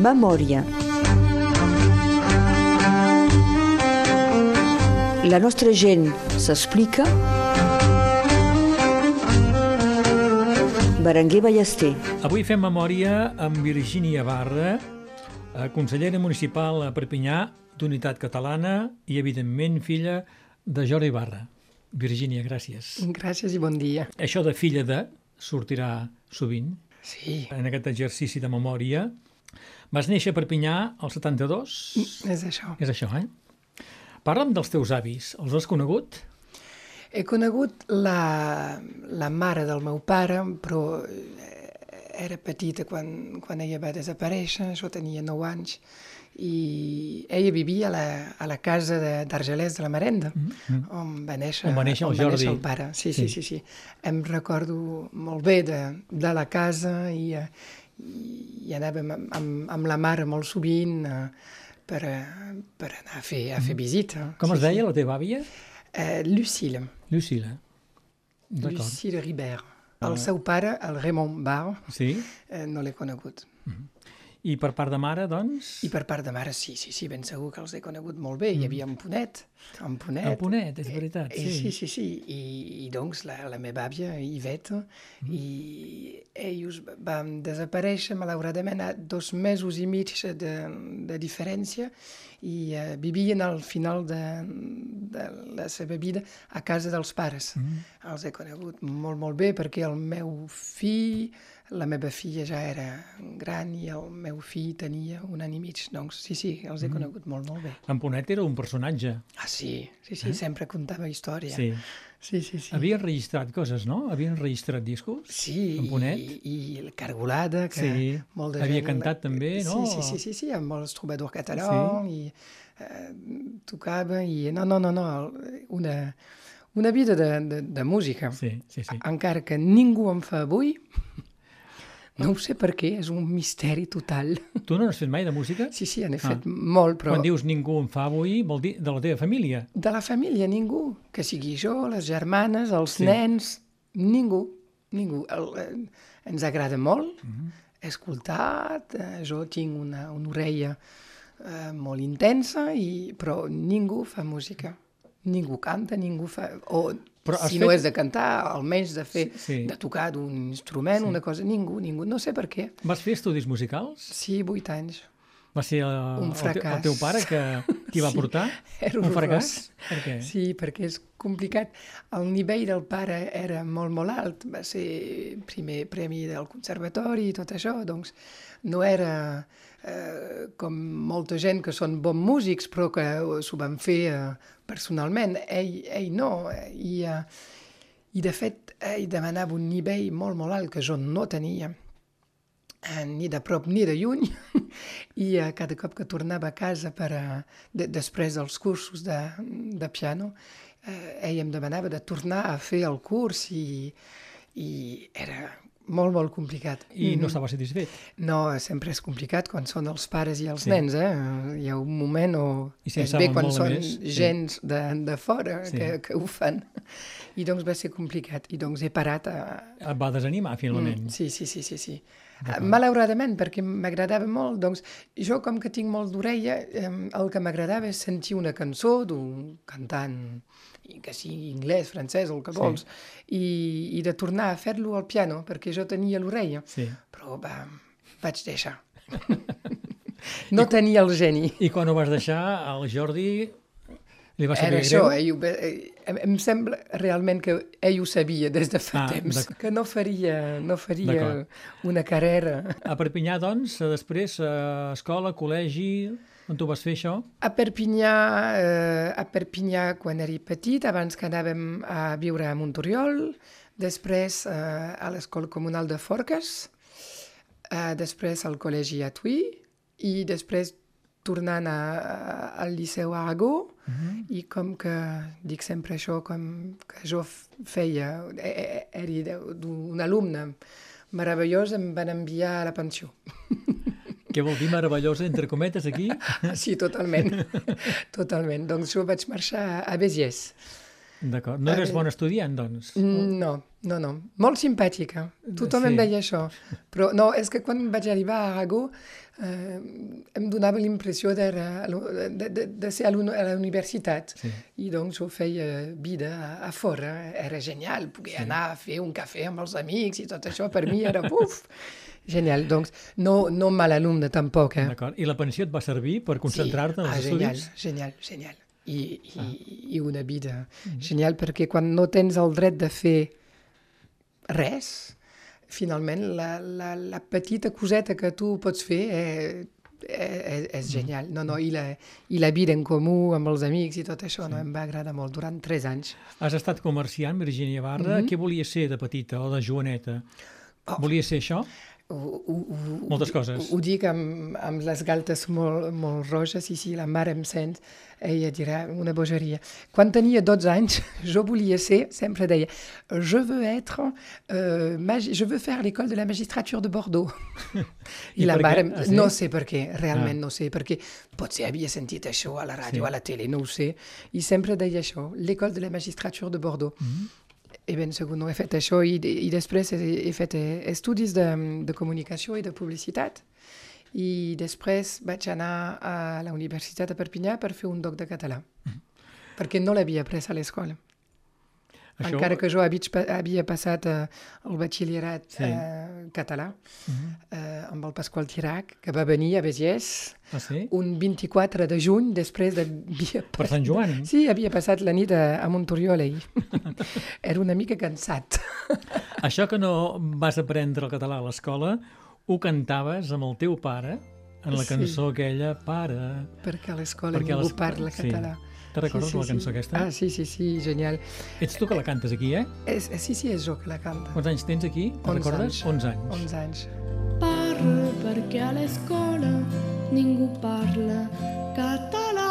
Memòria. La nostra gent s'explica. Berenguer Ballester. Avui fem memòria amb Virgínia Barra, eh, consellera municipal a Perpinyà d'Unitat Catalana i, evidentment, filla de Jordi Barra. Virgínia, gràcies. Gràcies i bon dia. Això de filla de sortirà sovint Sí, en aquest exercici de memòria. Vas néixer a Perpinyà al 72? és això. És això, eh? Parla'm dels teus avis. Els has conegut? He conegut la, la mare del meu pare, però eh, era petita quan, quan ella va desaparèixer, jo tenia 9 anys, i ella vivia a la, a la casa de- d'Argelès de, la Marenda, mm -hmm. on va néixer, On va néixer el Jordi. el pare. Sí, sí, sí, sí. Em recordo molt bé de, de la casa i, eh, i anàvem amb, amb, amb la mare molt sovint eh, per, eh, per anar a fer, a fer visita. Com sí, es deia la teva àvia? Sí. Eh, Lucille. D'acord. Lucille Ribert. El seu pare, el Raymond Bar, Sí? eh, no l'he conegut. I per part de mare, doncs? I per part de mare, sí, sí, sí, ben segur que els he conegut molt bé. Hi havia en Ponet, en Ponet. El Ponet, és veritat, Eh, sí. sí, sí, sí. I, i doncs la, la meva àvia, Iveta, i ells van desaparèixer, malauradament, a dos mesos i mig de, de diferència i uh, vivien al final de, de la seva vida a casa dels pares. Mm. Els he conegut molt, molt bé perquè el meu fill, la meva filla ja era gran i el meu fill tenia un any i mig. Doncs sí, sí, els he conegut molt, molt bé. En Ponet era un personatge. Ah, sí, sí, sí, sempre contava història. Sí. sí, sí. sí. Havia enregistrat coses, no? Havia enregistrat discos? Sí, En Ponet? i, i la Cargolada, que Sí, molt de havia gent... cantat també, no? Sí, sí, sí, sí, sí amb els trobadors catalans, i eh, tocava, i no, no, no, no, una, una vida de, de, de música. Sí, sí, sí. Encara que ningú en fa avui, no ho sé per què, és un misteri total. Tu no n'has fet mai de música? Sí, sí, n'he fet molt, però... Quan dius ningú en fa avui, vol dir de la teva família. De la família, ningú. Que sigui jo, les germanes, els Sí. sí. nens, ningú. Ningú. El, eh, ens agrada molt mm -hmm. escoltar, eh, jo tinc una, una orella eh, molt intensa, i, però ningú fa música. Ningú canta, ningú fa... O Però si no fet- és de cantar, almenys de fer, Sí, sí. de tocar d'un instrument, sí. una cosa, ningú, ningú. No sé per què. Vas fer estudis musicals? Sí, vuit anys. Va ser el, Un el, te, el fracàs. teu pare que t'hi va Sí, portar? era un fracàs? Per què? Sí, perquè és complicat. El nivell del pare era molt, molt alt. Va ser primer premi del conservatori i tot això, doncs no era eh, com molta gent que són bons músics, però que s'ho van fer eh, personalment. Ell, ell no. I, eh, I, de fet, ell demanava un nivell molt, molt alt que jo no tenia eh, ni de prop ni de lluny i eh, cada cop que tornava a casa per, eh, de, després dels cursos de, de piano eh, ell em demanava de tornar a fer el curs i, i era molt, molt complicat. I no estava satisfet. No, sempre és complicat quan són els pares i els Sí. sí. nens, eh? Hi ha un moment o I si bé saben quan són més, sí. gens de, de fora Sí. sí. que, que ho fan. I doncs va ser complicat. I doncs he parat a, Et va desanimar, finalment. Mm, sí, sí, sí, sí, sí. Uh, malauradament, perquè m'agradava molt, doncs jo com que tinc molt d'orella, eh, el que m'agradava és sentir una cançó d'un cantant, i que sigui anglès, francès, el que Sí. vols, i, i de tornar a fer-lo al piano, perquè jo tenia l'orella, Sí. però va, vaig deixar. no tenia el geni. I quan ho vas deixar, al Jordi li va saber Era això, greu? ell, ho ve- eh, em, em sembla realment que ell ho sabia des de fa Ah, temps, que no faria, no faria una carrera. A Perpinyà, doncs, després, eh, escola, col·legi, on tu vas fer això? A Perpinyà, eh, a Perpinyà quan era petit, abans que anàvem a viure a Montoriol, després eh, a l'escola comunal de Forques, eh, després al col·legi a Tui, i després tornant a, a, al Liceu Aragó, uh -huh. i com que dic sempre això, com que jo feia, era d'un alumne meravellós, em van enviar a la pensió. Què vol dir meravellosa, entre cometes, aquí? Sí, totalment. totalment. Doncs jo vaig marxar a Béziers. D'acord. No eres bon estudiant, doncs? No, no, no. Molt simpàtica. Tothom Sí. em deia això. Però no, és que quan vaig arribar a Aragó eh, em donava l'impressió de, de, de ser a la universitat. Sí. I doncs jo feia vida a, a fora. Era genial. Poder sí. anar a fer un cafè amb els amics i tot això per mi era uf, genial. Doncs no, no mal alumne tampoc. Eh? D'acord. I la pensió et va servir per concentrar-te en els ah, genial, estudis? genial, genial. I, i, i una vida genial, perquè quan no tens el dret de fer res, finalment la, la, la petita coseta que tu pots fer eh, és, és genial. No, no, i la, i la vida en comú amb els amics i tot això no, em va agradar molt durant tres anys. Has estat comerciant, Virginia Barra. Mhm. Què volies ser de petita o de joveneta? Oh. Volies ser això? Ho, ho, Moltes coses. Ho, ho dic amb, amb les galtes molt, molt roges, i si la mare em sent, ella dirà una bogeria. Quan tenia 12 anys, jo volia ser, sempre deia, je veux être, euh, magi- je veux faire l'école de la magistrature de Bordeaux. I I, la per què? mare, Ah, no sé per què, realment Ah. no sé, perquè potser havia sentit això a la ràdio, Sí. a la tele, no ho sé, i sempre deia això, l'école de la magistrature de Bordeaux. Mhm. I ben segur no he fet això i, i després he, he fet eh, estudis de, de comunicació i de publicitat i després vaig anar a la Universitat de Perpinyà per fer un doc de català perquè no l'havia pres a l'escola. Això... Encara que jo havia, havia passat eh, el batxillerat Sí. eh, català Mhm. eh, amb el Pasqual Tirac, que va venir a Begès Ah, sí? un 24 de juny després de... Per Sant Joan? Sí, havia passat la nit a, a Montoriol ahir. Era una mica cansat. Això que no vas aprendre el català a l'escola, ho cantaves amb el teu pare en la Sí. cançó aquella, Pare... Perquè a l'escola ningú parla sí. Te recordes la cançó aquesta? Ah, sí, sí, sí, genial. Ets tu que la cantes aquí, eh? És, sí, sí, és jo que la canta. Quants anys tens aquí? Te'n 11 recordes? anys. 11 anys. 11 anys. Parla perquè a l'escola ningú parla català.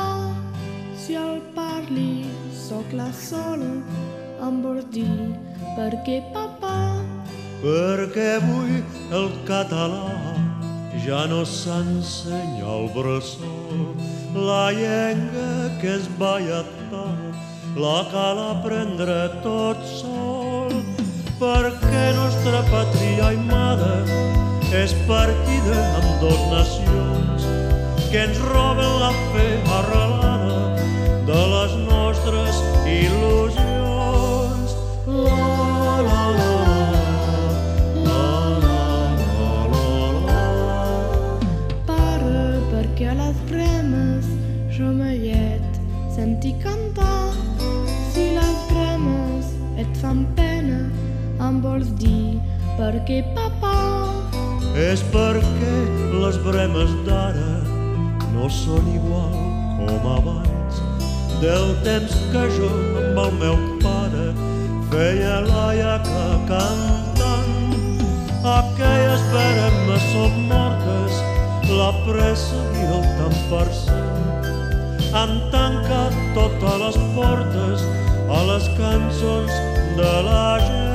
Si el parli, sóc la sola, em vols dir perquè papà perquè avui el català ja no s'ensenya al bressol. La llengua que es va lletar la cal aprendre tot sol, perquè nostra pàtria i mare és partida amb dos nacions que ens roben la fe arrelada perquè papà És perquè les bremes d'ara no són igual com abans del temps que jo amb el meu pare feia la iaca cantant. Aquelles bremes són mortes, la pressa i el tant per cent. Han tancat totes les portes a les cançons de la gent.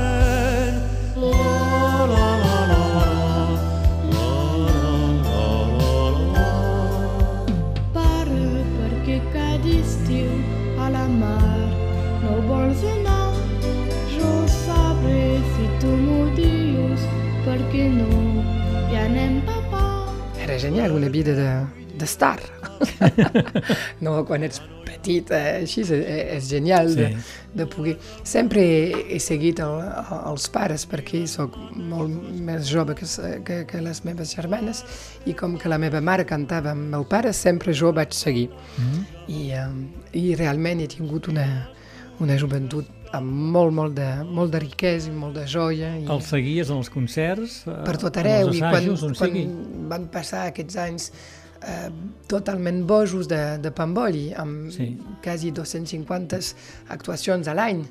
Era genial, una vida de, de star. no, quan ets petit, eh, així és, és genial de, Sí. de poder... Sempre he, he seguit el, els pares perquè sóc molt més jove que, que, que les meves germanes i com que la meva mare cantava amb el pare, sempre jo vaig seguir. Mm. I, eh, i realment he tingut una, una joventut amb molt, molt de, molt de riquesa i molt de joia. I El seguies en els concerts, eh, per tot arreu els i quan, assajos, quan sigui? van passar aquests anys eh, totalment bojos de, de Pamboli, amb Sí. quasi 250 actuacions a l'any,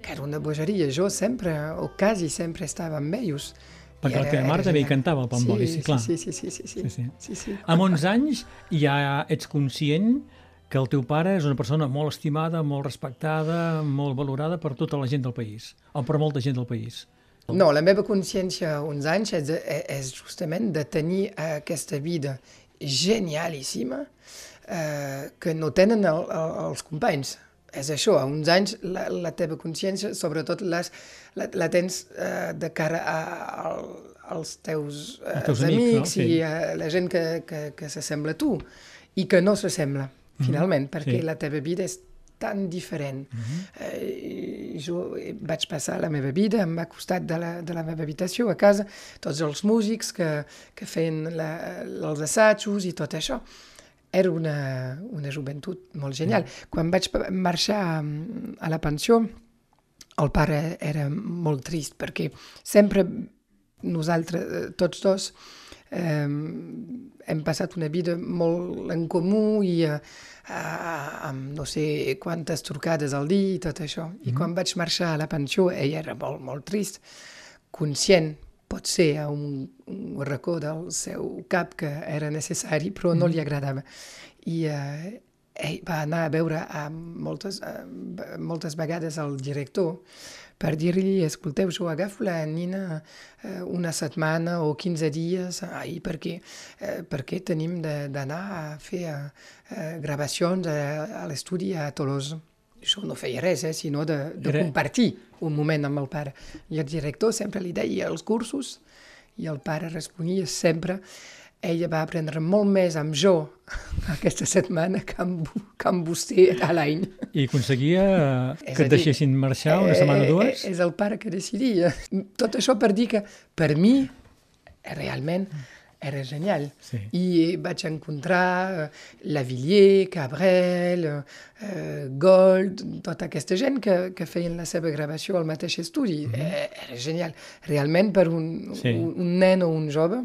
que era una bogeria. Jo sempre, o quasi sempre, estava amb ells. Perquè la era- teva mare també hi cantava, al Pamboli, sí, clar. Sí, sí, sí, sí, sí, Sí, sí. sí, sí. Amb 11 anys ja ets conscient que el teu pare és una persona molt estimada, molt respectada, molt valorada per tota la gent del país, o per molta gent del país. No, la meva consciència uns anys és, és justament de tenir aquesta vida genialíssima eh, que no tenen el, el, els companys. és això, a uns anys la, la teva consciència, sobretot les, la, la tens eh, de cara a, a, als teus, eh, teus amics, amics, no? i Sí. a la gent que, que, que s'assembla a tu i que no s'assembla, finalment, perquè Mhm. sí. Mhm. la teva vida és tan diferent. eh, jo vaig passar la meva vida amb costat de la, de la meva habitació, a casa, tots els músics que, que feien la, els assajos i tot això. Era una, una joventut molt genial. Quan vaig marxar mm, a la pensió, el pare era molt trist perquè sempre nosaltres, eh, tots dos, eh, hem passat una vida molt en comú i eh, amb no sé quantes trucades al dia i tot això. I quan vaig marxar a la pensió, ell era molt, molt trist, conscient, pot ser a un, un racó del seu cap que era necessari, però no li agradava. I eh, ell va anar a veure a moltes, a, moltes vegades al director per dir-li, escolteu, jo agafo la nina eh, una setmana o 15 dies ahir perquè, eh, perquè tenim de- d'anar a fer eh, gravacions a, a l'estudi a Tolosa. Això no feia res, eh, sinó de, de Era- compartir un moment amb el pare. I el director sempre li deia els cursos i el pare responia sempre ella va aprendre molt més amb jo aquesta setmana que amb, que amb vostè a l'any. I aconseguia eh, que et deixessin marxar una setmana o Eh, dues? eh, És el pare que decidia. Tot això per dir que per mi realment era genial. Sí. I vaig encontrar eh, Lavillier, Cabrel, eh, eh, Gold, tota aquesta gent que, que feien la seva gravació al mateix estudi. eh, era genial. Realment per un. Sí. un, un nen o un jove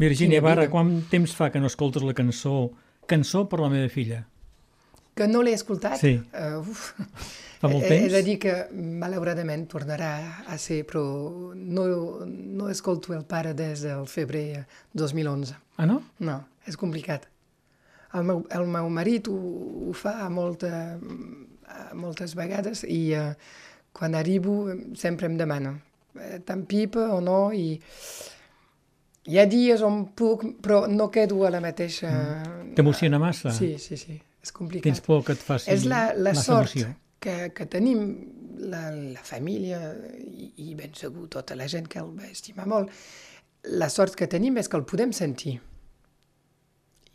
Virgínia quina Barra, quant temps fa que no escoltes la cançó Cançó per la meva filla? que no l'he escoltat. Sí. Uh, uf. Fa molt He- temps? He de dir que malauradament tornarà a ser, però no, no escolto el pare des del febrer 2011. Ah, no? No, és complicat. El meu, el meu marit ho, ho fa molta, moltes vegades i uh, quan arribo sempre em demana eh, tant pipa o no i hi ha dies on puc, però no quedo a la mateixa... T'emociona massa? Sí, sí, sí, és complicat. Tens por que et faci És la, la sort emoció? que, que tenim la, la família i, i ben segur tota la gent que el va estimar molt. La sort que tenim és que el podem sentir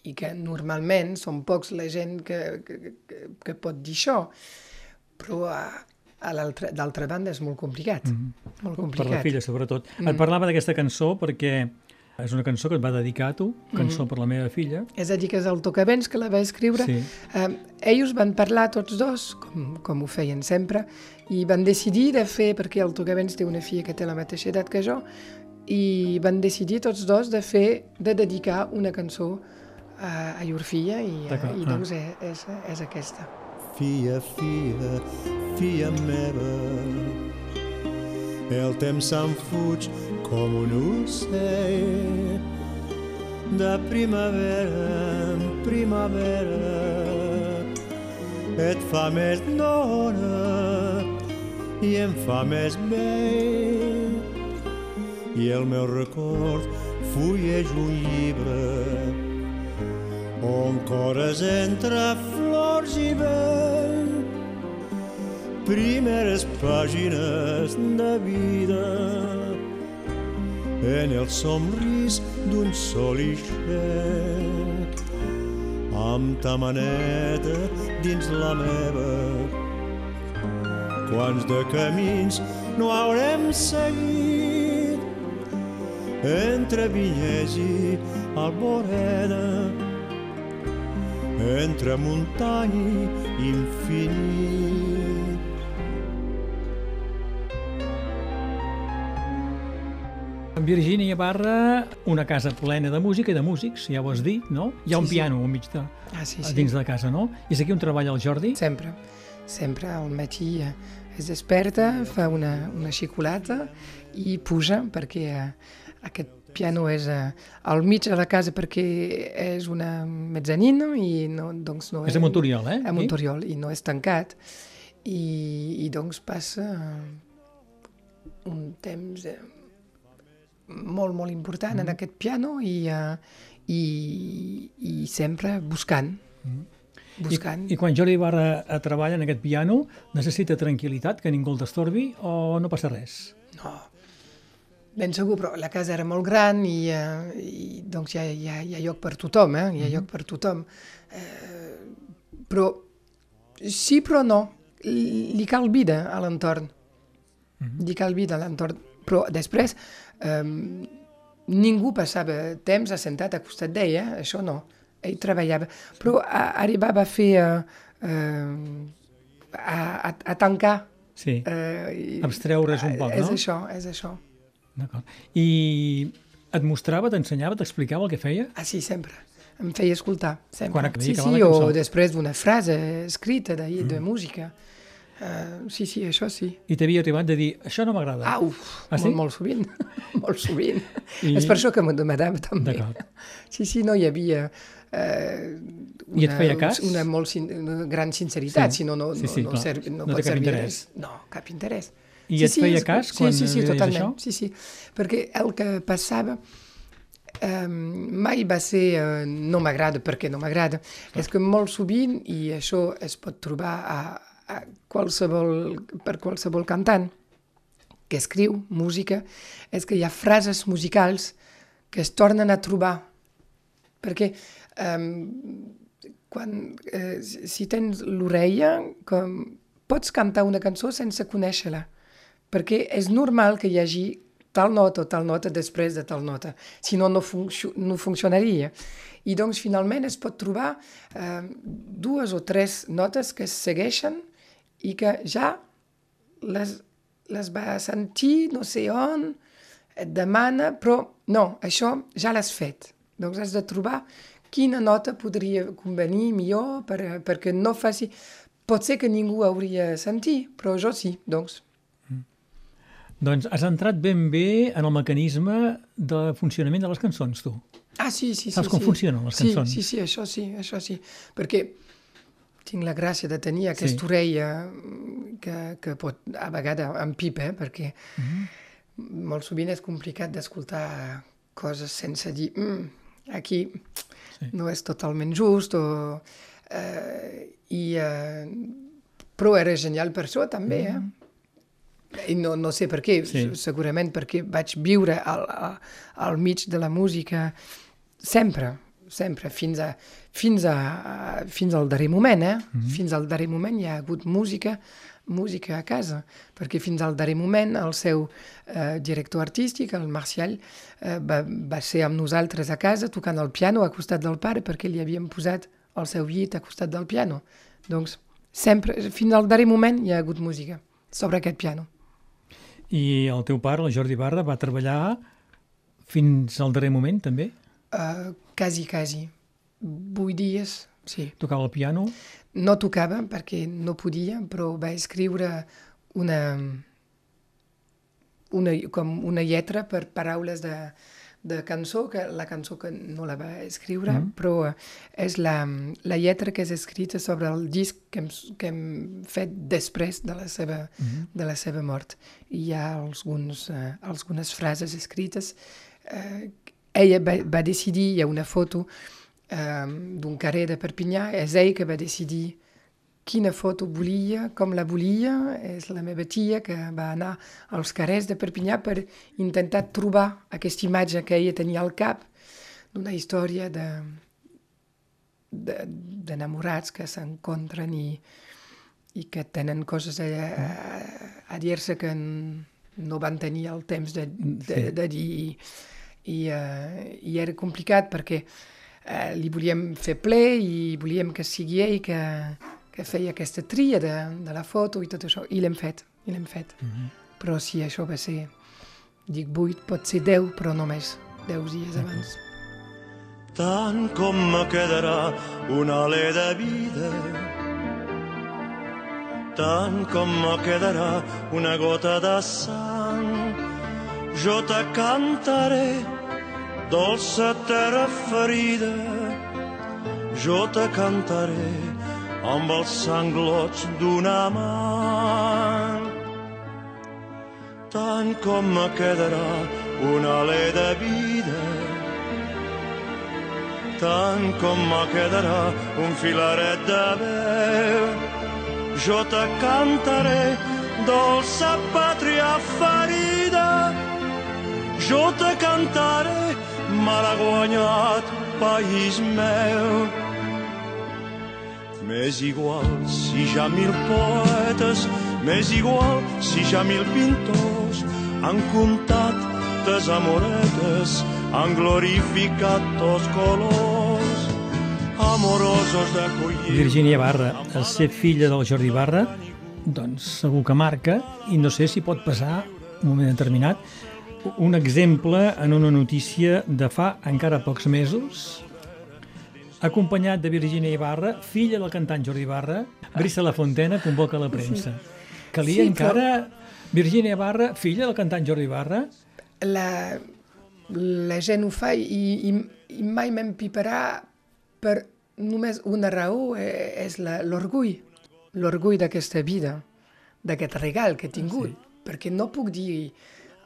i que normalment són pocs la gent que, que, que, que pot dir això, però a, a d'altra banda és molt complicat. Mm -hmm. Molt Per complicat. la filla, sobretot. Mm. Et parlava d'aquesta cançó perquè és una cançó que et va dedicar a tu, Cançó Mm-hmm. per la meva filla. És a dir, que és el Tocavents que la va escriure. Sí. Eh, ells van parlar tots dos, com, com ho feien sempre, i van decidir de fer, perquè el Tocavents té una filla que té la mateixa edat que jo, i van decidir tots dos de fer, de dedicar una cançó a, a llur filla, i, D'acord, i ah. doncs és, és, és aquesta. Fia, fia, fia meva, el temps se'n fuig com un ocell. De primavera en primavera et fa més dona i em fa més vell. I el meu record fulleix un llibre on cores entre flors i vell primeres pàgines de vida en el somrís d'un sol ixet amb ta maneta dins la meva quants de camins no haurem seguit entre vinyes i alboreda entre muntany i infinit. Virgínia Barra, una casa plena de música i de músics, ja ho has dit, no? Hi ha un Sí, sí. piano al mig de, Ah, sí, sí. dins de casa, no? I és aquí on treballa el Jordi? Sempre, sempre al matí eh, es desperta, fa una, una xicolata i puja perquè eh, aquest piano és eh, al mig de la casa perquè és una mezzanina i no, doncs no És a Montoriol, eh? A Montoriol i no és tancat i, i doncs passa eh, un temps eh, molt, molt important en aquest piano i, eh, i, i sempre buscant. buscant. I, I quan Jordi Ibarra eh, treballa en aquest piano, necessita tranquil·litat, que ningú el destorbi, o no passa res? No, ben segur, però la casa era molt gran i, uh, i doncs hi ha, hi, ha, hi ha lloc per tothom, eh? hi ha lloc per tothom. Uh, però sí, però no. Li cal vida a l'entorn. Li cal vida a l'entorn. Però després, um, ningú passava temps assentat a costat d'ell, eh? això no. Ell treballava. Però a, arribava a fer... Uh, uh, a, a, a tancar. Sí, Uh, i, abstreure's un poc, és no? això, és això. D'acord. I et mostrava, t'ensenyava, t'explicava el que feia? Ah, sí, sempre. Em feia escoltar, sempre. Quan sí, sí, o després d'una frase escrita de, de música. Uh, sí, sí, això sí. I t'havia arribat de dir, això no m'agrada. Au, Ah, sí? molt, molt sovint, molt sovint. I- És per això que m'ho demanava també. Sí, sí, no hi havia eh, una, I et feia cas? una, molt sin, una gran sinceritat, Sí. si no, no, Sí, no, sí, no, clar. servi, no, No pot cap servir interès. res. No, cap interès. I et feia és- cas sí, quan sí, sí, li deies totalment. això? Sí, sí, perquè el que passava eh, mai va ser eh, no m'agrada perquè no m'agrada. És que molt sovint, i això es pot trobar a, a qualsevol, per qualsevol cantant que escriu música, és que hi ha frases musicals que es tornen a trobar. Perquè eh, quan, eh, si tens l'orella, pots cantar una cançó sense conèixer-la, perquè és normal que hi hagi tal nota o tal nota després de tal nota, si no, no, funcio no funcionaria. I doncs finalment es pot trobar eh, dues o tres notes que es segueixen i que ja les, les va sentir no sé on, et demana, però no, això ja l'has fet. Doncs has de trobar quina nota podria convenir millor per, perquè no faci... Pot ser que ningú hauria sentit, però jo sí, doncs. Doncs has entrat ben bé en el mecanisme de funcionament de les cançons, tu. Ah, sí, sí, sí. Saps com sí. funcionen les sí, cançons? Sí, sí, això sí, això sí. Perquè tinc la gràcia de tenir aquesta Sí. orella que, que pot, a vegades, em pipa, eh, perquè Mhm. molt sovint és complicat d'escoltar coses sense dir mm, aquí Sí. no és totalment just o, eh, i, eh, però era genial per això també eh? I no, no sé per què, Mhm. Sí. segurament perquè vaig viure al, al, al mig de la música sempre, sempre, fins, a, fins, a, fins al darrer moment, eh? Mhm. Fins al darrer moment hi ha hagut música, música a casa, perquè fins al darrer moment el seu eh, director artístic, el Marcial, eh, va, va ser amb nosaltres a casa tocant el piano a costat del pare perquè li havíem posat el seu llit a costat del piano. Doncs sempre, fins al darrer moment hi ha hagut música sobre aquest piano. I el teu pare, el Jordi Barra, va treballar fins al darrer moment, també? Uh, quasi, quasi. Vuit dies, sí. Tocava el piano? No tocava perquè no podia, però va escriure una, una, com una lletra per paraules de, de cançó, que la cançó que no la va escriure, mm. però eh, és la, la lletra que és escrita sobre el disc que hem, que hem fet després de la seva, mm. de la seva mort. I hi ha alguns, eh, algunes frases escrites. Eh, ella va, va decidir, hi ha una foto eh, d'un carrer de Perpinyà, és ell que va decidir quina foto volia, com la volia, és la meva tia que va anar als carrers de Perpinyà per intentar trobar aquesta imatge que ella tenia al cap d'una història de de- d'enamorats que s'encontren i, i que tenen coses a, a, a dir-se que no van tenir el temps de, de, de dir i, uh, i era complicat perquè uh, li volíem fer ple i volíem que sigui ell que, que feia aquesta tria de, de la foto i tot això, i l'hem fet, i l'hem fet. Però si això va ser, dic vuit, pot ser deu, però no més, deu dies abans. tant com me quedarà un alè de vida, tant com me quedarà una gota de sang, jo te cantaré, dolça terra ferida, jo te cantaré amb els sanglots d'una mà. Tant com me quedarà un alè de vida, tant com me quedarà un filaret de veu. Jo te cantaré, dolça pàtria ferida, jo te cantaré, malaguanyat país meu. M'és igual si ja mil poetes, m'és igual si ja mil pintors han comptat tes amoretes, han glorificat tots colors amorosos d'acollir. Virginia Barra, el ser filla del Jordi Barra, doncs segur que marca, i no sé si pot passar, un moment determinat, un exemple en una notícia de fa encara pocs mesos, acompanyat de Virginia Ibarra, filla del cantant Jordi Ibarra, Brissa La Fontena convoca la premsa. Calia Sí, encara Virginia Ibarra, filla del cantant Jordi Ibarra? la, la gent ho fa i, i, i mai m'empiparà per només una raó, eh, és l'orgull, l'orgull d'aquesta vida, d'aquest regal que he tingut, sí. perquè no puc dir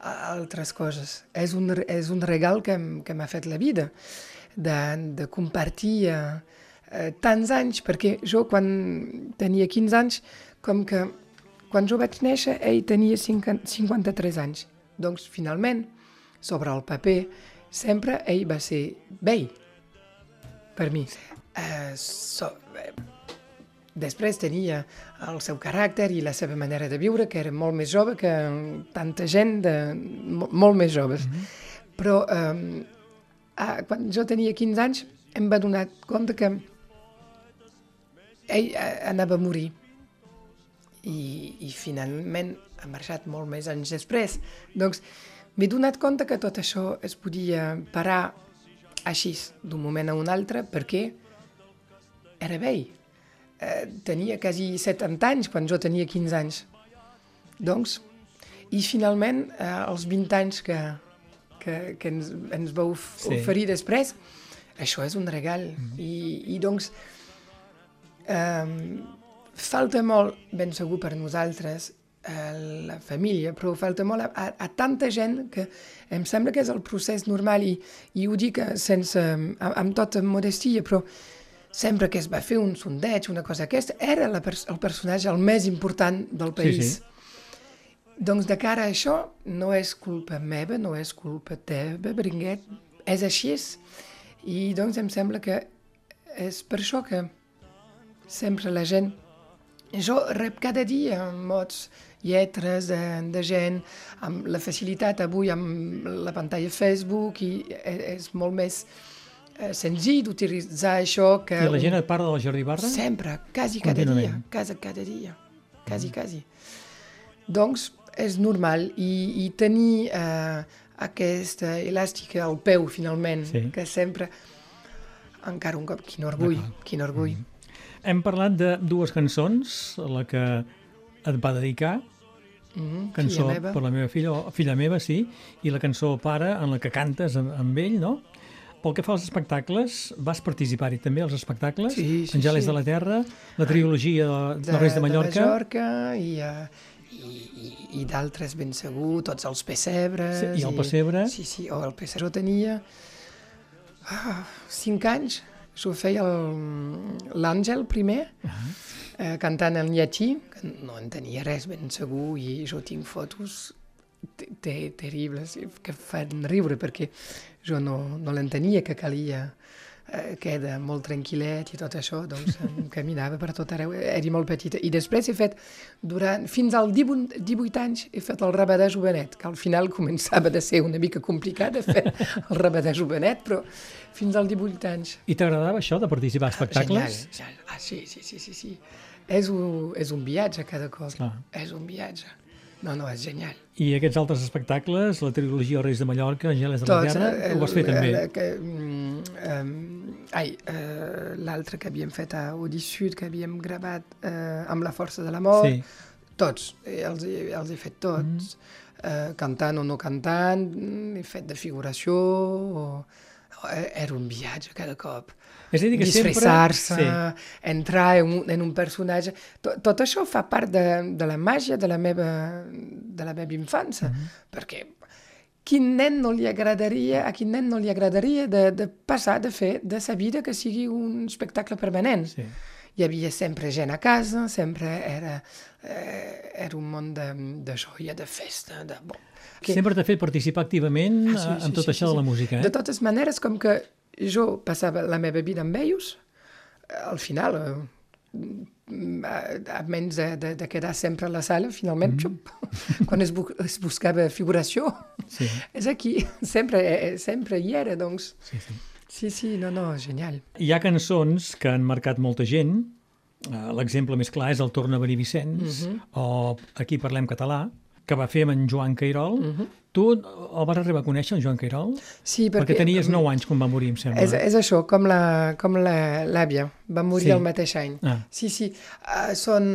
altres coses. És un, és un regal que, m'ha fet la vida, de, de compartir eh, eh, tants anys, perquè jo quan tenia 15 anys, com que quan jo vaig néixer, ell tenia 50 53 anys. Doncs, finalment, sobre el paper, sempre ell va ser vell per mi. Uh, so, eh, després tenia el seu caràcter i la seva manera de viure, que era molt més jove que tanta gent, de, mo- molt més joves. Mm -hmm. Però ah, quan jo tenia 15 anys em va donar compte que ell eh, anava a morir i, i finalment ha marxat molt més anys després. Doncs m'he donat compte que tot això es podia parar així, d'un moment a un altre, perquè era vell. Eh, tenia quasi 70 anys quan jo tenia 15 anys. Doncs, i finalment, eh, als 20 anys que, que, que ens, ens vau Sí. oferir després, això és un regal. Mm -hmm. I, I doncs, eh, falta molt, ben segur per nosaltres, a la família, però falta molt a, a, a tanta gent que em sembla que és el procés normal i, i ho dic sense, amb, amb tota modestia, però sempre que es va fer un sondeig, una cosa aquesta, era la, pers el personatge el més important del país. sí. Doncs de cara a això, no és culpa meva, no és culpa teva, Bringuet, és així. I doncs em sembla que és per això que sempre la gent... Jo rep cada dia mots, lletres de, de gent, amb la facilitat avui amb la pantalla Facebook i e- és molt més senzill d'utilitzar això que... I la gent et parla del Jordi Barra? Sempre, quasi cada dia, quasi cada dia, quasi, quasi. Doncs és normal i, i tenir eh, aquesta elàstica al peu, finalment, Sí. que sempre... Encara un cop, quin orgull, quin orgull. Hem parlat de dues cançons, la que et va dedicar, Mm -hmm. cançó per la meva filla, o filla meva, sí, i la cançó Pare, en la que cantes amb, amb ell, no? Pel que fa als espectacles, vas participar-hi també als espectacles? Sí, sí, Angeles sí. de la Terra, la trilogia de, de, Reis de Mallorca. De Mallorca i, uh, i, i, i d'altres ben segur, tots els pessebres. Sí, i el pessebre. Sí, sí, o el pessebre jo tenia ah, cinc anys. Jo feia el- l'Àngel primer, uh -huh. eh, cantant en llatí, que no entenia res ben segur, i jo tinc fotos te- te- terribles que fan riure perquè jo no, no l'entenia que calia eh, queda molt tranquil·let i tot això, doncs caminava per tot arreu, era molt petita. I després he fet, durant, fins als 18, 18 anys, he fet el rabadà jovenet, que al final començava de ser una mica complicat de fer el rabadà jovenet, però fins als 18 anys. I t'agradava això de participar a espectacles? Genial, genial. Ah, sí, sí, sí, sí, sí. És un, és un viatge cada cop. Clar. És un viatge. No, no, és genial. I aquests altres espectacles, la trilogia Reis de Mallorca, Angeles de la Tots, Terra, eh, ho vas fer també? el- que, mm, um, ai, uh, l'altre que havíem fet a Sud, que havíem gravat uh, amb la força de l'amor, Sí. tots, eh, els, els he fet tots, mm. uh, cantant o no cantant, he fet de figuració, o, eh, era un viatge cada cop. És a dir, que sempre... Disfressar-se, Sí. entrar en un, en un personatge... Tot, tot això fa part de, de la màgia de la meva, de la meva infància, mm -hmm. perquè quin nen no li agradaria, a quin nen no li agradaria de, de passar, de fer de sa vida que sigui un espectacle permanent. Sí. Hi havia sempre gent a casa, sempre era, eh, era un món de, de joia, de festa, de... Bon, que... Sempre t'ha fet participar activament ah, sí, sí, en tot sí, això sí, de la música, eh? De totes maneres, com que jo passava la meva vida amb ells, al final, a menys de, de, de quedar sempre a la sala, finalment, mm -hmm. quan es, bu es buscava figuració, sí. és aquí, sempre, eh, sempre hi era, doncs. Sí, sí. Sí, sí, no, no, genial. Hi ha cançons que han marcat molta gent, l'exemple més clar és el Torna a venir Vicenç, mm -hmm. o Aquí parlem català, que va fer amb en Joan Cairol. Mm -hmm. Tu el vas arribar a conèixer, en Joan Cairol? Sí, perquè... Perquè tenies 9 anys quan va morir, em sembla. És, és això, com l'àvia. La, com la, va morir sí. el mateix any. Ah. Sí, sí. Uh, són...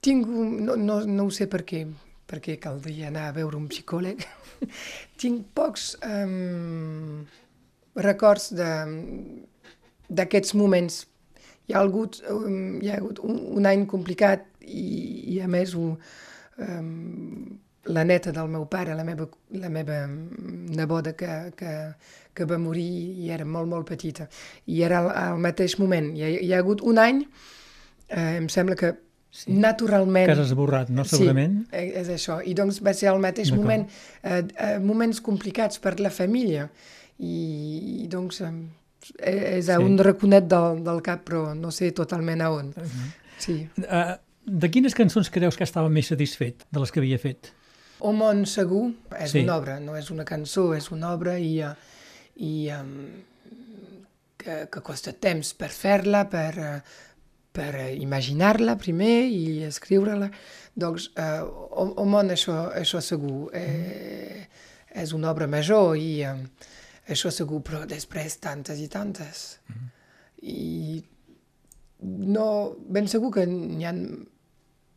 Tinc un... No, no, no ho sé per què, perquè caldria anar a veure un psicòleg. Tinc pocs um, records d'aquests moments. Hi ha hagut, um, hi ha hagut un, un any complicat i, i a més un, um, la neta del meu pare, la meva, la meva neboda que, que, que va morir i era molt, molt petita. I era al, al mateix moment. Hi ha, hi ha hagut un any, eh, em sembla que sí. naturalment... Que has esborrat, no? Segurament. Sí, eh, és això. I doncs va ser al mateix moment, eh, eh, moments complicats per la família. I, i doncs eh, és a sí. un raconet del, del cap, però no sé totalment a on. Uh -huh. Sí. Uh, de quines cançons creus que estava més satisfet de les que havia fet? O món segur és sí. una obra, no és una cançó, és una obra i, eh, i um, que, que costa temps per fer-la, per, eh, per imaginar-la primer i escriure-la. Doncs uh, o, o món això, això segur eh, és una obra major i um, això segur, però després tantes i tantes. Mm -hmm. I no, ben segur que n'hi ha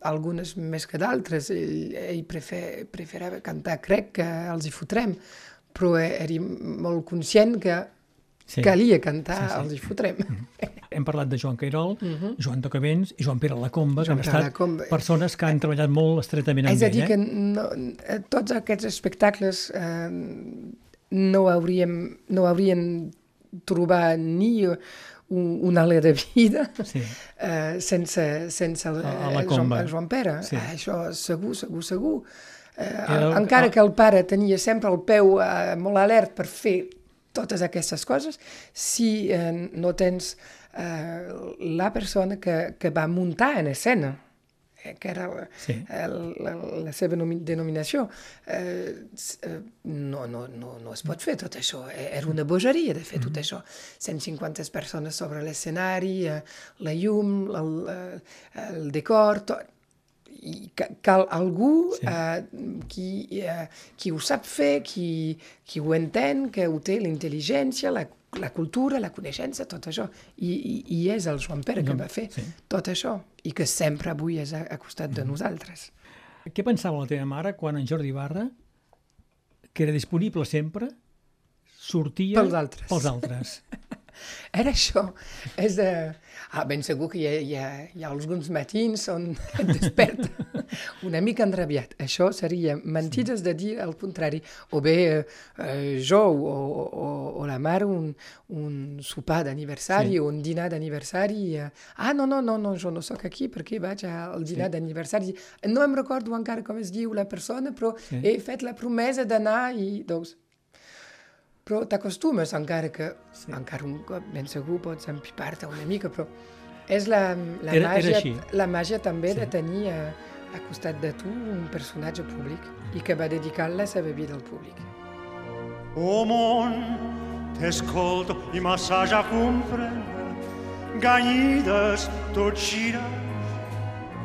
algunes més que d'altres. Ell, ell prefer, preferava cantar, crec que els hi fotrem, però era molt conscient que sí. calia cantar sí, sí. els hi fotrem. Mm -hmm. Hem parlat de Joan Cairol, uh -huh. Joan Tocavents i Joan Pere Lacomba, Joan que han estat Lacomba. persones que han treballat molt estretament amb ell. És a dir, eh? que no, tots aquests espectacles eh, no, hauríem, no haurien trobat ni un, alè de vida sí. eh, sense, sense el, el, Joan, el Joan Pere. Sí. Ah, això segur, segur, segur. Eh, el, encara el... que el pare tenia sempre el peu eh, molt alert per fer totes aquestes coses, si eh, no tens eh, la persona que, que va muntar en escena, Eh, que era sí. el, la, la seva denominació, eh, eh, no, no, no, no es pot fer tot això. Eh, era una bogeria de fer mm -hmm. tot això. 150 persones sobre l'escenari, eh, la llum, el, el decor, tot, i cal algú sí. eh, qui, eh, qui ho sap fer, qui, qui ho entén, que ho té la intel·ligència, la la cultura, la coneixença, tot això. I, i, i és el Joan Pere que va fer sí. tot això i que sempre avui és a, a costat de mm. nosaltres. Què pensava la teva mare quan en Jordi Barra, que era disponible sempre, sortia pels altres? Pels altres. Era això. És, uh, ah, ben segur que hi ha, hi, ha, hi ha alguns matins on et desperta una mica enrabiat. Això seria mentides sí. de dir el contrari. O bé uh, jo o, o, o la mare un, un sopar d'aniversari sí. o un dinar d'aniversari. Uh, ah, no, no, no, no, jo no sóc aquí perquè vaig al dinar sí. d'aniversari. No em recordo encara com es diu la persona, però sí. he fet la promesa d'anar i doncs però t'acostumes encara que sí. encara un cop ben segur pots empipar-te una mica, però és la, la, era, màgia, era la màgia també sí. de tenir a, a costat de tu un personatge públic i que va dedicar la seva vida al públic. O món, t'escolto i massaja comprendre, ganyides tot girant,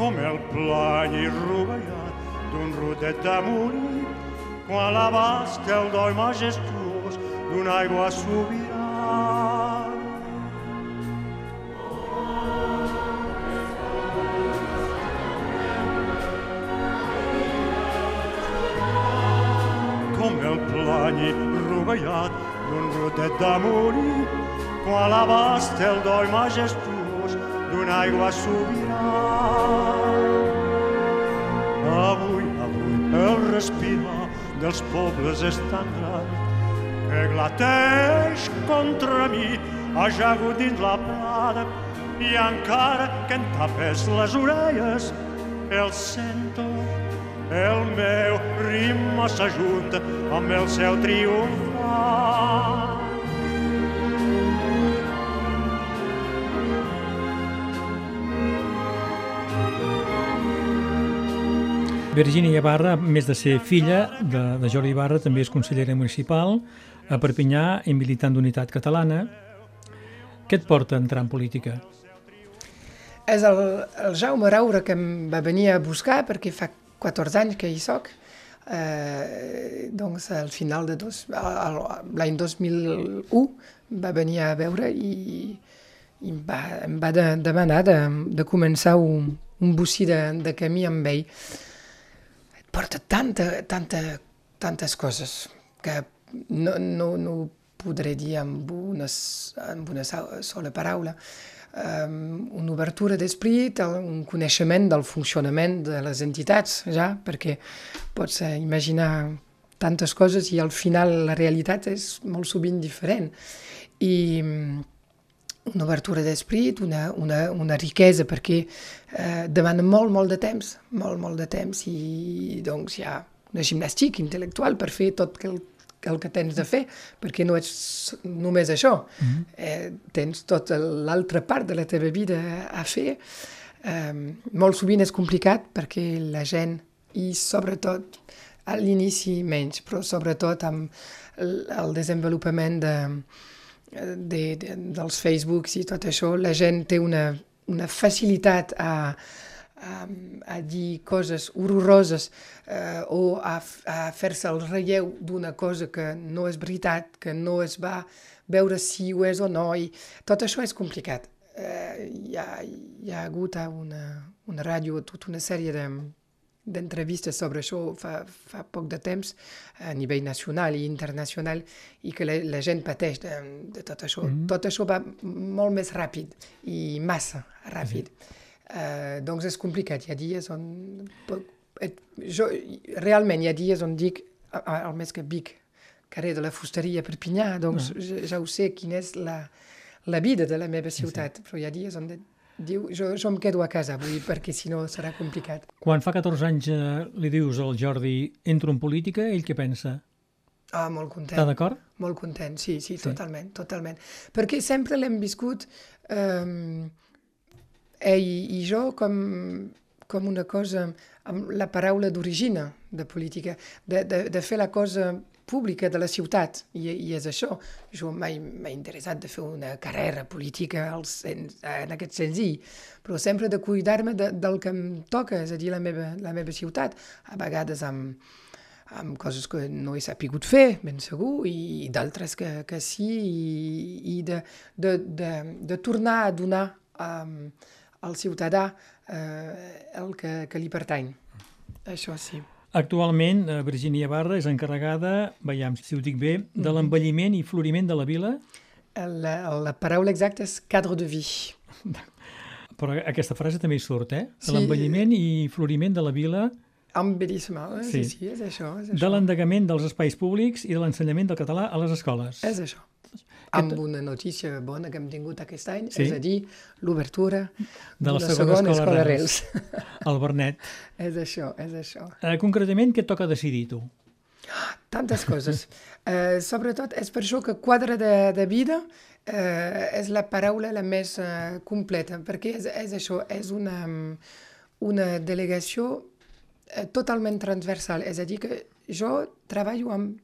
com el plany rovellat d'un rodet de morir, quan l'abast el doi majestuós d'una aigua sobirana. Com el plany rovellat d'un rotet de morir, quan l'abast el doi majestuós d'una aigua sobirana. Avui, avui, el respirar dels pobles és tan gran que glateix contra mi ajagut dins la plada i encara que em tapes les orelles el sento el meu ritme s'ajunta amb el seu triomfant Virginia Ibarra, a més de ser filla de, de Jordi Ibarra, també és consellera municipal a Perpinyà i militant d'Unitat Catalana. Què et porta a entrar en política? És el, el Jaume Raura que em va venir a buscar perquè fa 14 anys que hi soc. Eh, doncs al final de l'any 2001 va venir a veure i, i em va, em va de, demanar de, de començar un, un bocí de, de camí amb ell porta tanta, tanta, tantes coses que no, no, no ho podré dir amb una, amb una sola paraula. Um, una obertura d'esprit, un coneixement del funcionament de les entitats, ja, perquè pots imaginar tantes coses i al final la realitat és molt sovint diferent. I una obertura d'esprit, una, una, una riquesa, perquè eh, demana molt, molt de temps, molt, molt de temps, i doncs hi ha una gimnàstica intel·lectual per fer tot el, el que tens de fer, perquè no ets només això, mm -hmm. eh, tens tota l'altra part de la teva vida a fer. Eh, molt sovint és complicat perquè la gent, i sobretot a l'inici menys, però sobretot amb el, desenvolupament de, de, de, dels Facebooks i tot això, la gent té una, una facilitat a, a, a dir coses horroroses eh, o a, a fer-se el relleu d'una cosa que no és veritat, que no es va veure si ho és o no, i tot això és complicat. Eh, hi, ha, hi ha hagut una, una ràdio, tota una sèrie de, d'entrevistes sobre això fa, fa poc de temps a nivell nacional i internacional i que la, la gent pateix de, de tot això. Mm -hmm. Tot això va molt més ràpid i massa ràpid. -hmm. Uh, doncs és complicat. Hi ha dies on... Jo, realment hi ha dies on dic, al més que Vic, carrer de la Fusteria Perpinyà, doncs mm. ja, ja ho sé quina és la, la vida de la meva ciutat, sí. però hi ha dies on Diu, jo, jo em quedo a casa avui perquè si no serà complicat. Quan fa 14 anys eh, li dius al Jordi entro en política, ell què pensa? Ah, molt content. Està d'acord? Molt content, sí, sí, sí, totalment, totalment. Perquè sempre l'hem viscut eh, ell i jo com, com una cosa amb la paraula d'origina de política, de, de, de fer la cosa pública de la ciutat, i, i és això. Jo mai m'he interessat de fer una carrera política al en aquest senzill, però sempre de cuidar-me de, del que em toca, és a dir, la meva, la meva ciutat, a vegades amb, amb coses que no he sapigut fer, ben segur, i, i d'altres que, que sí, i, i de, de, de, de tornar a donar um, al ciutadà eh, el que, que li pertany. Això sí. Actualment, eh, Virginia Barra és encarregada, veiem si ho dic bé, de mhm. l'envelliment i floriment de la vila? La, la paraula exacta és cadre de vie. Però aquesta frase també hi surt, eh? Sí. l'envelliment i floriment de la vila... Embellissement, eh? sí. sí, sí, és això. És això. De l'endegament dels espais públics i de l'ensenyament del català a les escoles. És això amb una notícia bona que hem tingut aquest any, sí? és a dir, l'obertura de la segona, segona escola, escola Reus. Al Bernet. és això, és això. Eh, concretament, què toca decidir, tu? Tantes coses. eh, sobretot, és per això que quadre de, de vida eh, és la paraula la més eh, completa, perquè és, és això, és una, una delegació eh, totalment transversal, és a dir, que jo treballo amb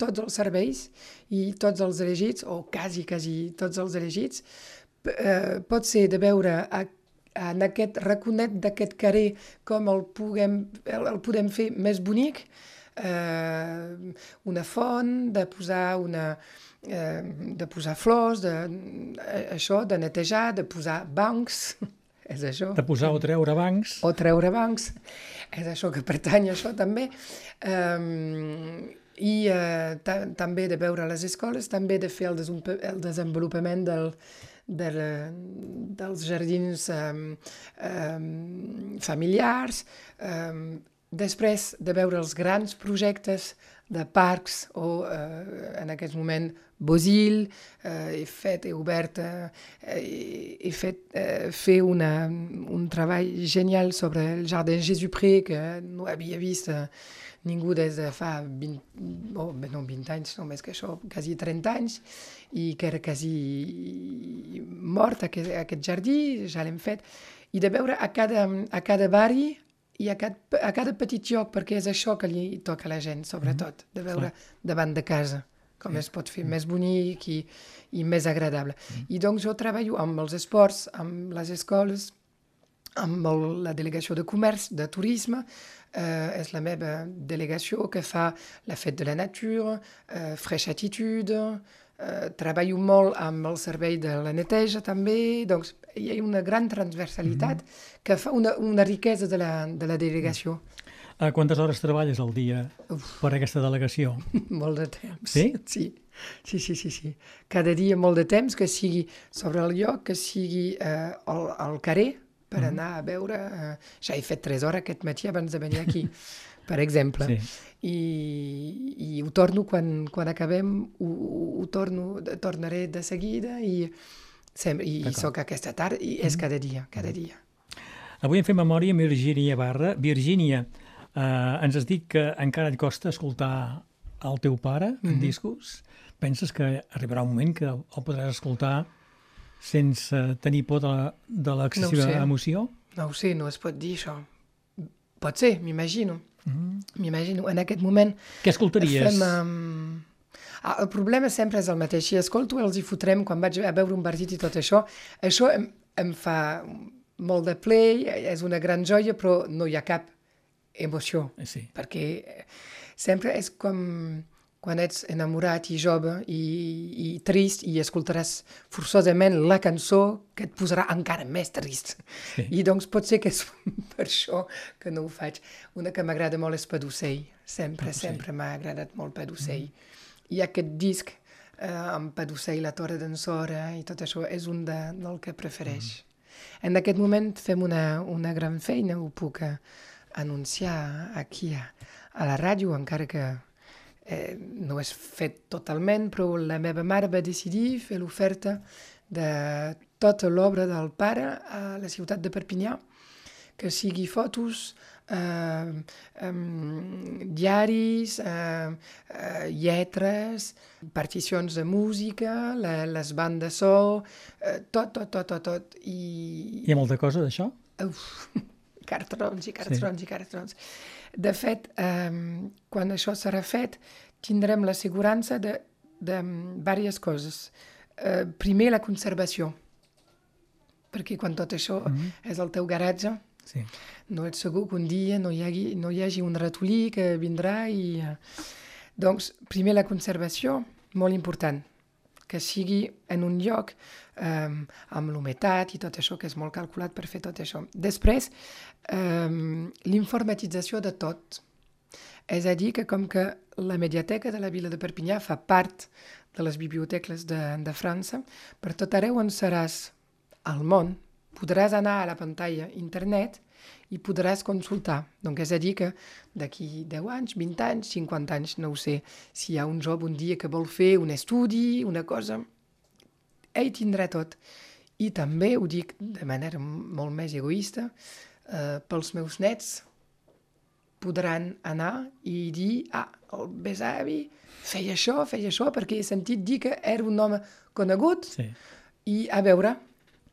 tots els serveis i tots els elegits, o quasi, quasi tots els elegits, eh, pot ser de veure a, en aquest raconet d'aquest carrer com el, puguem, el, el podem fer més bonic, eh, una font, de posar una, eh, de posar flors, de, eh, això, de netejar, de posar bancs, és això. De posar o treure bancs. O treure bancs, és això que pertany a això també. Um, i eh, també de veure les escoles, també de fer el, el desenvolupament del, del, dels jardins eh, eh, familiars, eh, després de veure els grans projectes de parcs o eh, en aquest moment Bosil, eh, he fet, he obert, eh, he fet eh, fer una, un treball genial sobre el Jardin Jésus-Pré que no havia vist eh, ningú des de fa 20, oh, no 20 anys, no més que això, quasi 30 anys, i que era quasi mort aquest, aquest jardí, ja l'hem fet, i de veure a cada, a cada barri i a cada, a cada petit lloc, perquè és això que li toca a la gent, sobretot, de veure davant de casa com es pot fer més bonic i, i més agradable. I doncs jo treballo amb els esports, amb les escoles, amb el, la delegació de comerç, de turisme, eh, és la meva delegació que fa la Fête de la Nature, eh, Fresh Attitude, eh, treballo molt amb el servei de la neteja també, doncs hi ha una gran transversalitat mm -hmm. que fa una, una riquesa de la, de la delegació. A quantes hores treballes al dia Uf. per aquesta delegació? molt de temps. Sí? Sí. Sí, sí, sí, sí. Cada dia molt de temps, que sigui sobre el lloc, que sigui eh, al, al carrer, per mm -hmm. anar a veure... Eh, ja he fet tres hores aquest matí abans de venir aquí, per exemple. Sí. I, I ho torno, quan, quan acabem, ho, ho torno, tornaré de seguida i, sempre, i soc aquesta tarda i és cada dia, cada dia. Avui hem fet memòria amb Virgínia Barra. Virgínia, eh, ens has dit que encara et costa escoltar el teu pare en mm -hmm. discos. Penses que arribarà un moment que el podràs escoltar sense tenir por de l'excessiva no emoció? No ho sé, no es pot dir això. Pot ser, m'imagino. Mm -hmm. M'imagino. En aquest moment... Què escoltaries? Fem, um... ah, el problema sempre és el mateix. Si escolto els hi fotrem quan vaig a veure un partit i tot això, això em, em fa molt de play, és una gran joia, però no hi ha cap emoció. Eh, sí. Perquè sempre és com quan ets enamorat i jove i, i trist i escoltaràs forçosament la cançó que et posarà encara més trist. Sí. I doncs pot ser que és per això que no ho faig. Una que m'agrada molt és Paducell. Sempre, Paducell. sempre m'ha agradat molt Paducell. Mm. I aquest disc eh, amb Paducell, La Torre d'en Sora i tot això és un de, del que prefereix. Mm. En aquest moment fem una, una gran feina, ho puc anunciar aquí a, a la ràdio, encara que eh, no és fet totalment, però la meva mare va decidir fer l'oferta de tota l'obra del pare a la ciutat de Perpinyà, que sigui fotos, eh, eh, diaris, eh, eh, lletres, particions de música, la, les bandes so, eh, tot, tot, tot, tot, tot. I... Hi ha molta cosa d'això? Uf, cartrons i cartrons sí. i cartrons. De fet, eh, quan això serà fet, tindrem l'assegurança de, de diverses coses. Eh, primer, la conservació, perquè quan tot això mm -hmm. és el teu garatge, sí. no ets segur que un dia no hi hagi, no hi hagi un ratolí que vindrà i... Eh, doncs, primer la conservació, molt important, que sigui en un lloc eh, amb l'humetat i tot això, que és molt calculat per fer tot això. Després, eh, l'informatització de tot. És a dir, que com que la Mediateca de la Vila de Perpinyà fa part de les biblioteques de, de França, per tot arreu on seràs al món, podràs anar a la pantalla internet i podràs consultar. Donc és a dir que d'aquí 10 anys, 20 anys, 50 anys, no ho sé, si hi ha un jove un dia que vol fer un estudi, una cosa, ell tindrà tot. I també, ho dic de manera molt més egoista, eh, pels meus nets podran anar i dir, ah, el besavi feia això, feia això, perquè he sentit dir que era un home conegut sí. i a veure,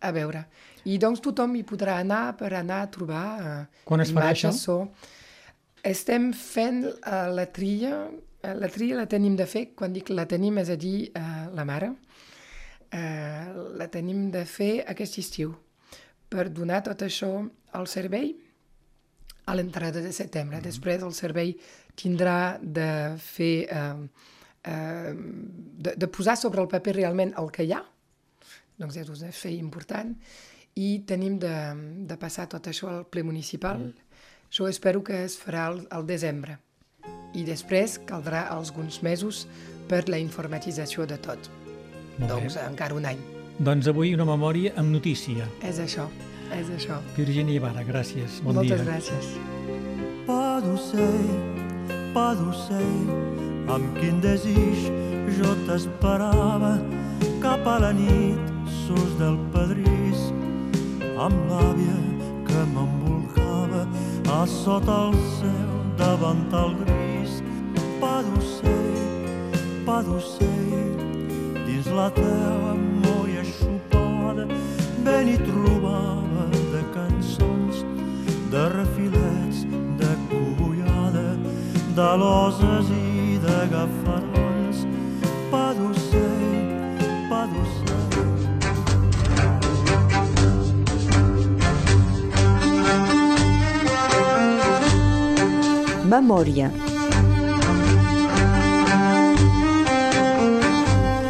a veure. I doncs tothom hi podrà anar per anar a trobar uh, Quan es farà això? So. Estem fent uh, la tria, uh, la tria la tenim de fer, quan dic la tenim és a dir uh, la mare, uh, la tenim de fer aquest estiu per donar tot això al servei a l'entrada de setembre. Mm -hmm. Després el servei tindrà de fer... Eh, eh, de, de posar sobre el paper realment el que hi ha, doncs és un fer important, i tenim de, de passar tot això al ple municipal. Mm. Jo espero que es farà al, al desembre. I després caldrà alguns mesos per la informatització de tot. Molt doncs bé. encara un any. Doncs avui una memòria amb notícia. És això. És això. Virginia Ibarra, gràcies. Bon Moltes dia. gràcies. Pas d'ocell, pa d'ocell, amb quin desig jo t'esperava cap a la nit sos del pedrís, amb l'àvia que m'embolcava a sota el cel davant el gris, pa d'ocell, pa d'ocell, la teva molla xupada, ben hi trobava de cançons, de refilets, de cogullada, d'aloses i de gafarons, pa d'ocell, pa d'ocell. Memòria.